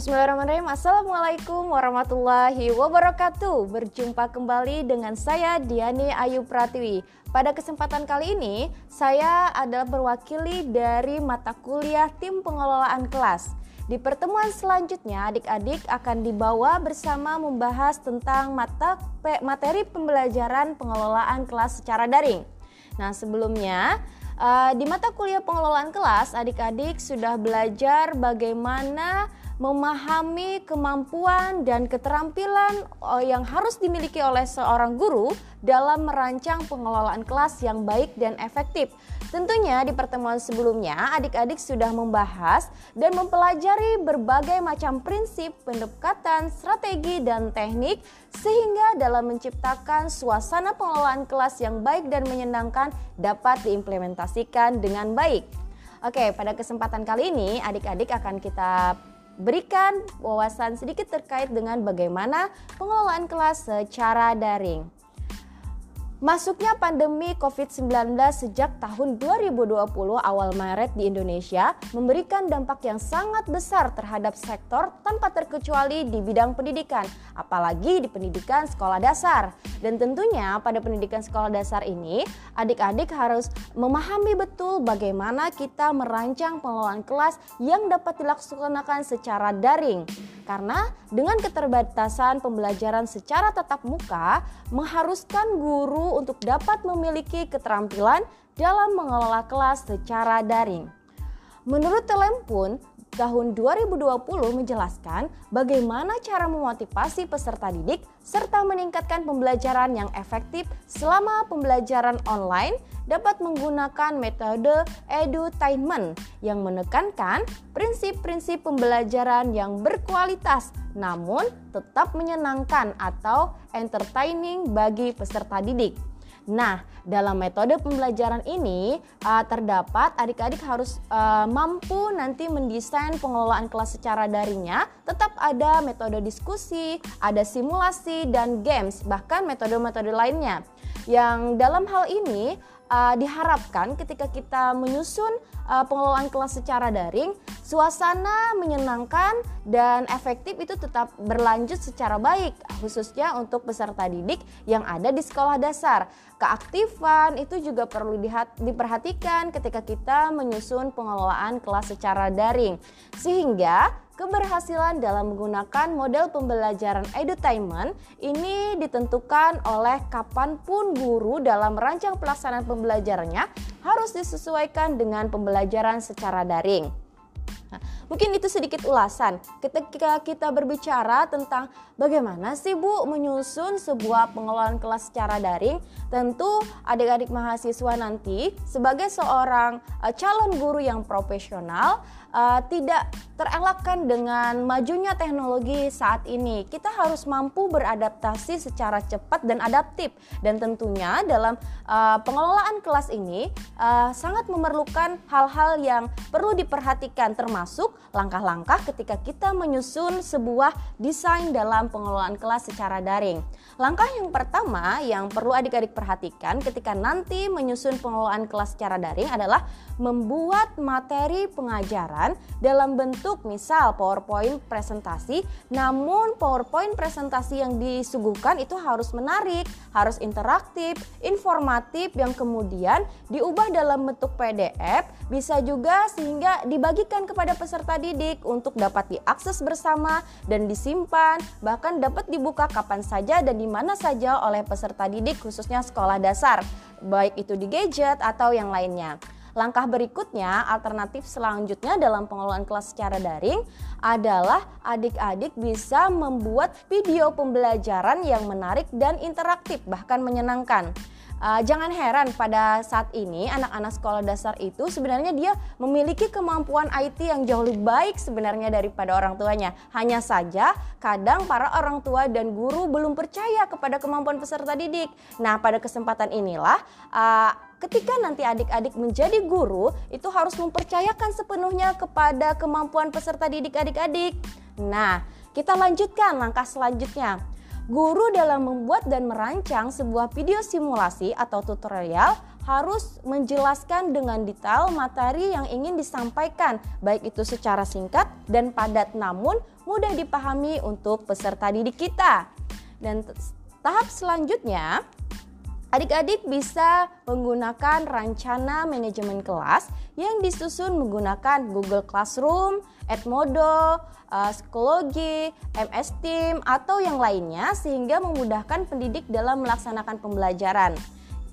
Bismillahirrahmanirrahim. Assalamualaikum warahmatullahi wabarakatuh. Berjumpa kembali dengan saya Diani Ayu Pratiwi. Pada kesempatan kali ini Saya adalah berwakili dari mata kuliah tim pengelolaan kelas. Di pertemuan selanjutnya adik-adik akan dibawa bersama membahas tentang mata materi pembelajaran pengelolaan kelas secara daring. Nah sebelumnya uh, di mata kuliah pengelolaan kelas adik-adik sudah belajar bagaimana memahami kemampuan dan keterampilan eh, yang harus dimiliki oleh seorang guru dalam merancang pengelolaan kelas yang baik dan efektif. Tentunya di pertemuan sebelumnya adik-adik sudah membahas dan mempelajari berbagai macam prinsip, pendekatan, strategi, dan teknik sehingga dalam menciptakan suasana pengelolaan kelas yang baik dan menyenangkan dapat diimplementasikan dengan baik. Oke, pada kesempatan kali ini adik-adik akan kita berikan wawasan sedikit terkait dengan bagaimana pengelolaan kelas secara daring. Masuknya pandemi COVID-19 sejak tahun 2020 awal Maret di Indonesia memberikan dampak yang sangat besar terhadap sektor tanpa terkecuali di bidang pendidikan, apalagi di pendidikan sekolah dasar. Dan tentunya pada pendidikan sekolah dasar ini, adik-adik harus memahami betul bagaimana kita merancang pengelolaan kelas yang dapat dilaksanakan secara daring. Karena dengan keterbatasan pembelajaran secara tatap muka mengharuskan guru untuk dapat memiliki keterampilan dalam mengelola kelas secara daring. Menurut Telempun, tahun 2020 menjelaskan bagaimana cara memotivasi peserta didik serta meningkatkan pembelajaran yang efektif selama pembelajaran online dapat menggunakan metode edutainment yang menekankan prinsip-prinsip pembelajaran yang berkualitas namun tetap menyenangkan atau entertaining bagi peserta didik. Nah, dalam metode pembelajaran ini uh, terdapat adik-adik harus uh, mampu nanti mendesain pengelolaan kelas secara daringnya. Tetap ada metode diskusi, ada simulasi dan games, bahkan metode-metode lainnya. Yang dalam hal ini uh, diharapkan ketika kita menyusun uh, pengelolaan kelas secara daring, suasana menyenangkan dan efektif itu tetap berlanjut secara baik, khususnya untuk peserta didik yang ada di sekolah dasar. Keaktifan itu juga perlu diperhatikan ketika kita menyusun pengelolaan kelas secara daring, sehingga Keberhasilan dalam menggunakan model pembelajaran edutainment ini ditentukan oleh kapan pun guru dalam merancang pelaksanaan pembelajarannya harus disesuaikan dengan pembelajaran secara daring. Nah, mungkin itu sedikit ulasan ketika kita berbicara tentang bagaimana sih Bu menyusun sebuah pengelolaan kelas secara daring. Tentu adik-adik mahasiswa nanti sebagai seorang uh, calon guru yang profesional uh, tidak terelakkan dengan majunya teknologi saat ini. Kita harus mampu beradaptasi secara cepat dan adaptif dan tentunya dalam uh, pengelolaan kelas ini uh, sangat memerlukan hal-hal yang perlu diperhatikan termasuk langkah-langkah ketika kita menyusun sebuah desain dalam pengelolaan kelas secara daring. Langkah yang pertama yang perlu adik-adik perhatikan ketika nanti menyusun pengelolaan kelas secara daring adalah membuat materi pengajaran dalam bentuk misal PowerPoint presentasi, namun PowerPoint presentasi yang disuguhkan itu harus menarik, harus interaktif, informatif yang kemudian diubah dalam bentuk PDF, bisa juga sehingga dibagikan kepada peserta didik untuk dapat diakses bersama dan disimpan, bahkan dapat dibuka kapan saja dan di mana saja oleh peserta didik khususnya sekolah dasar, baik itu di gadget atau yang lainnya. Langkah berikutnya, alternatif selanjutnya dalam pengelolaan kelas secara daring adalah adik-adik bisa membuat video pembelajaran yang menarik dan interaktif, bahkan menyenangkan. Uh, jangan heran pada saat ini anak-anak sekolah dasar itu sebenarnya dia memiliki kemampuan IT yang jauh lebih baik sebenarnya daripada orang tuanya. Hanya saja kadang para orang tua dan guru belum percaya kepada kemampuan peserta didik. Nah, pada kesempatan inilah uh, ketika nanti adik-adik menjadi guru itu harus mempercayakan sepenuhnya kepada kemampuan peserta didik adik-adik. Nah, kita lanjutkan langkah selanjutnya. Guru dalam membuat dan merancang sebuah video simulasi atau tutorial harus menjelaskan dengan detail materi yang ingin disampaikan, baik itu secara singkat dan padat, namun mudah dipahami untuk peserta didik kita. Dan tahap selanjutnya Adik-adik bisa menggunakan rencana manajemen kelas yang disusun menggunakan Google Classroom, Edmodo, uh, Psikologi, MS Team, atau yang lainnya sehingga memudahkan pendidik dalam melaksanakan pembelajaran.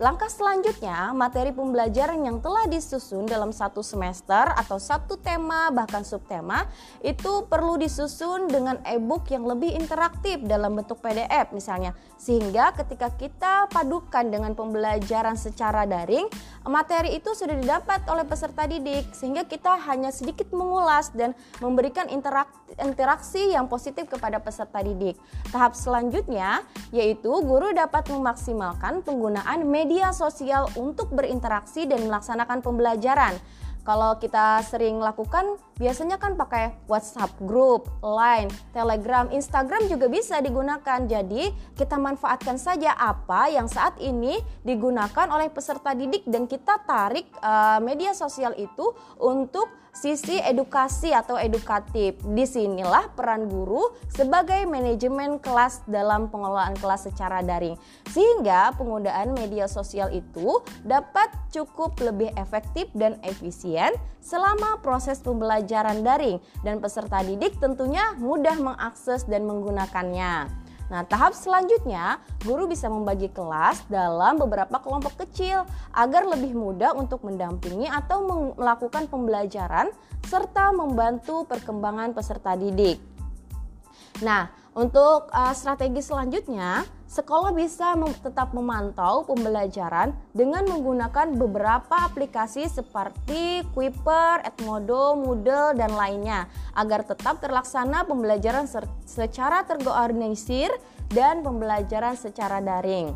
Langkah selanjutnya, materi pembelajaran yang telah disusun dalam satu semester atau satu tema bahkan subtema itu perlu disusun dengan e-book yang lebih interaktif dalam bentuk PDF misalnya. Sehingga ketika kita padukan dengan pembelajaran secara daring, materi itu sudah didapat oleh peserta didik sehingga kita hanya sedikit mengulas dan memberikan interaksi yang positif kepada peserta didik. Tahap selanjutnya yaitu guru dapat memaksimalkan penggunaan media media sosial untuk berinteraksi dan melaksanakan pembelajaran. Kalau kita sering lakukan, biasanya kan pakai WhatsApp group, Line, Telegram, Instagram juga bisa digunakan. Jadi, kita manfaatkan saja apa yang saat ini digunakan oleh peserta didik dan kita tarik uh, media sosial itu untuk sisi edukasi atau edukatif. Di sinilah peran guru sebagai manajemen kelas dalam pengelolaan kelas secara daring. Sehingga penggunaan media sosial itu dapat cukup lebih efektif dan efisien selama proses pembelajaran daring dan peserta didik tentunya mudah mengakses dan menggunakannya. Nah, tahap selanjutnya, guru bisa membagi kelas dalam beberapa kelompok kecil agar lebih mudah untuk mendampingi atau melakukan pembelajaran serta membantu perkembangan peserta didik. Nah, untuk uh, strategi selanjutnya, sekolah bisa tetap memantau pembelajaran dengan menggunakan beberapa aplikasi seperti Kuiper, Edmodo, Moodle, dan lainnya agar tetap terlaksana pembelajaran secara terorganisir dan pembelajaran secara daring.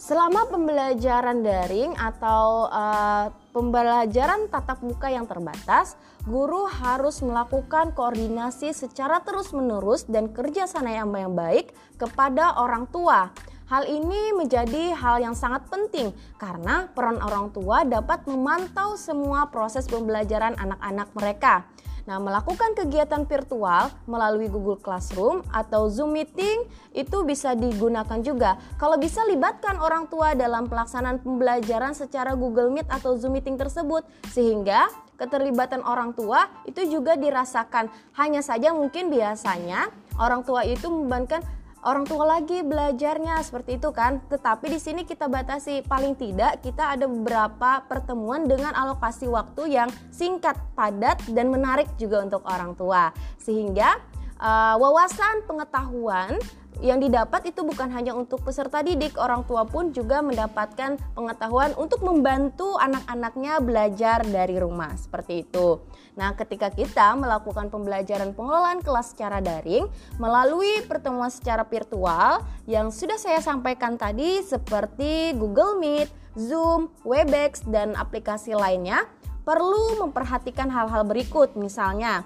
Selama pembelajaran daring atau uh, pembelajaran tatap muka yang terbatas, guru harus melakukan koordinasi secara terus-menerus dan kerjasama yang baik kepada orang tua. Hal ini menjadi hal yang sangat penting karena peran orang tua dapat memantau semua proses pembelajaran anak-anak mereka. Nah, melakukan kegiatan virtual melalui Google Classroom atau Zoom meeting itu bisa digunakan juga. Kalau bisa libatkan orang tua dalam pelaksanaan pembelajaran secara Google Meet atau Zoom meeting tersebut sehingga keterlibatan orang tua itu juga dirasakan. Hanya saja mungkin biasanya orang tua itu membebankan orang tua lagi belajarnya seperti itu kan. Tetapi di sini kita batasi paling tidak kita ada beberapa pertemuan dengan alokasi waktu yang singkat, padat dan menarik juga untuk orang tua. Sehingga uh, wawasan pengetahuan yang didapat itu bukan hanya untuk peserta didik, orang tua pun juga mendapatkan pengetahuan untuk membantu anak-anaknya belajar dari rumah seperti itu. Nah, ketika kita melakukan pembelajaran pengelolaan kelas secara daring melalui pertemuan secara virtual yang sudah saya sampaikan tadi seperti Google Meet, Zoom, Webex dan aplikasi lainnya, perlu memperhatikan hal-hal berikut misalnya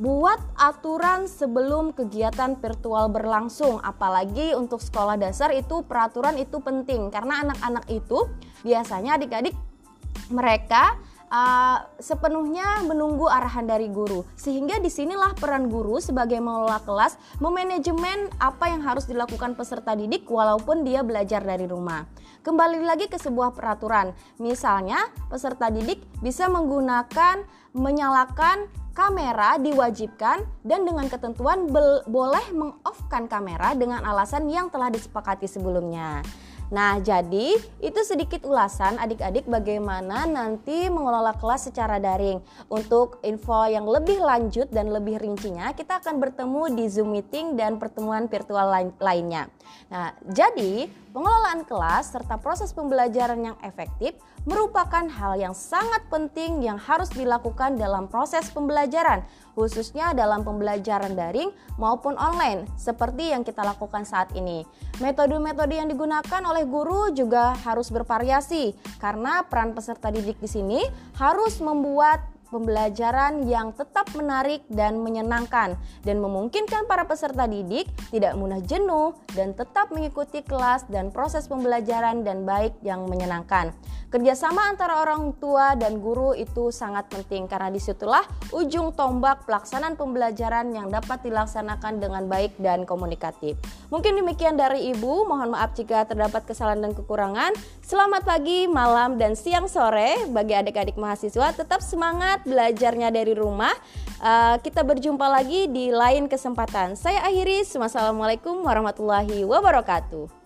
Buat aturan sebelum kegiatan virtual berlangsung, apalagi untuk sekolah dasar itu peraturan itu penting karena anak-anak itu biasanya adik-adik mereka uh, sepenuhnya menunggu arahan dari guru. Sehingga di sinilah peran guru sebagai mengelola kelas memanajemen apa yang harus dilakukan peserta didik walaupun dia belajar dari rumah. Kembali lagi ke sebuah peraturan, misalnya peserta didik bisa menggunakan menyalakan kamera diwajibkan dan dengan ketentuan boleh mengoffkan kamera dengan alasan yang telah disepakati sebelumnya. Nah, jadi itu sedikit ulasan adik-adik bagaimana nanti mengelola kelas secara daring. Untuk info yang lebih lanjut dan lebih rincinya, kita akan bertemu di Zoom meeting dan pertemuan virtual lain lainnya. Nah, jadi pengelolaan kelas serta proses pembelajaran yang efektif merupakan hal yang sangat penting yang harus dilakukan dalam proses pembelajaran, khususnya dalam pembelajaran daring maupun online, seperti yang kita lakukan saat ini. Metode-metode yang digunakan oleh guru juga harus bervariasi, karena peran peserta didik di sini harus membuat pembelajaran yang tetap menarik dan menyenangkan dan memungkinkan para peserta didik tidak mudah jenuh dan tetap mengikuti kelas dan proses pembelajaran dan baik yang menyenangkan. Kerjasama antara orang tua dan guru itu sangat penting karena di situlah ujung tombak pelaksanaan pembelajaran yang dapat dilaksanakan dengan baik dan komunikatif. Mungkin demikian dari Ibu, mohon maaf jika terdapat kesalahan dan kekurangan. Selamat pagi, malam, dan siang sore bagi adik-adik mahasiswa. Tetap semangat belajarnya dari rumah. Uh, kita berjumpa lagi di lain kesempatan. Saya akhiri. Wassalamualaikum warahmatullahi wabarakatuh.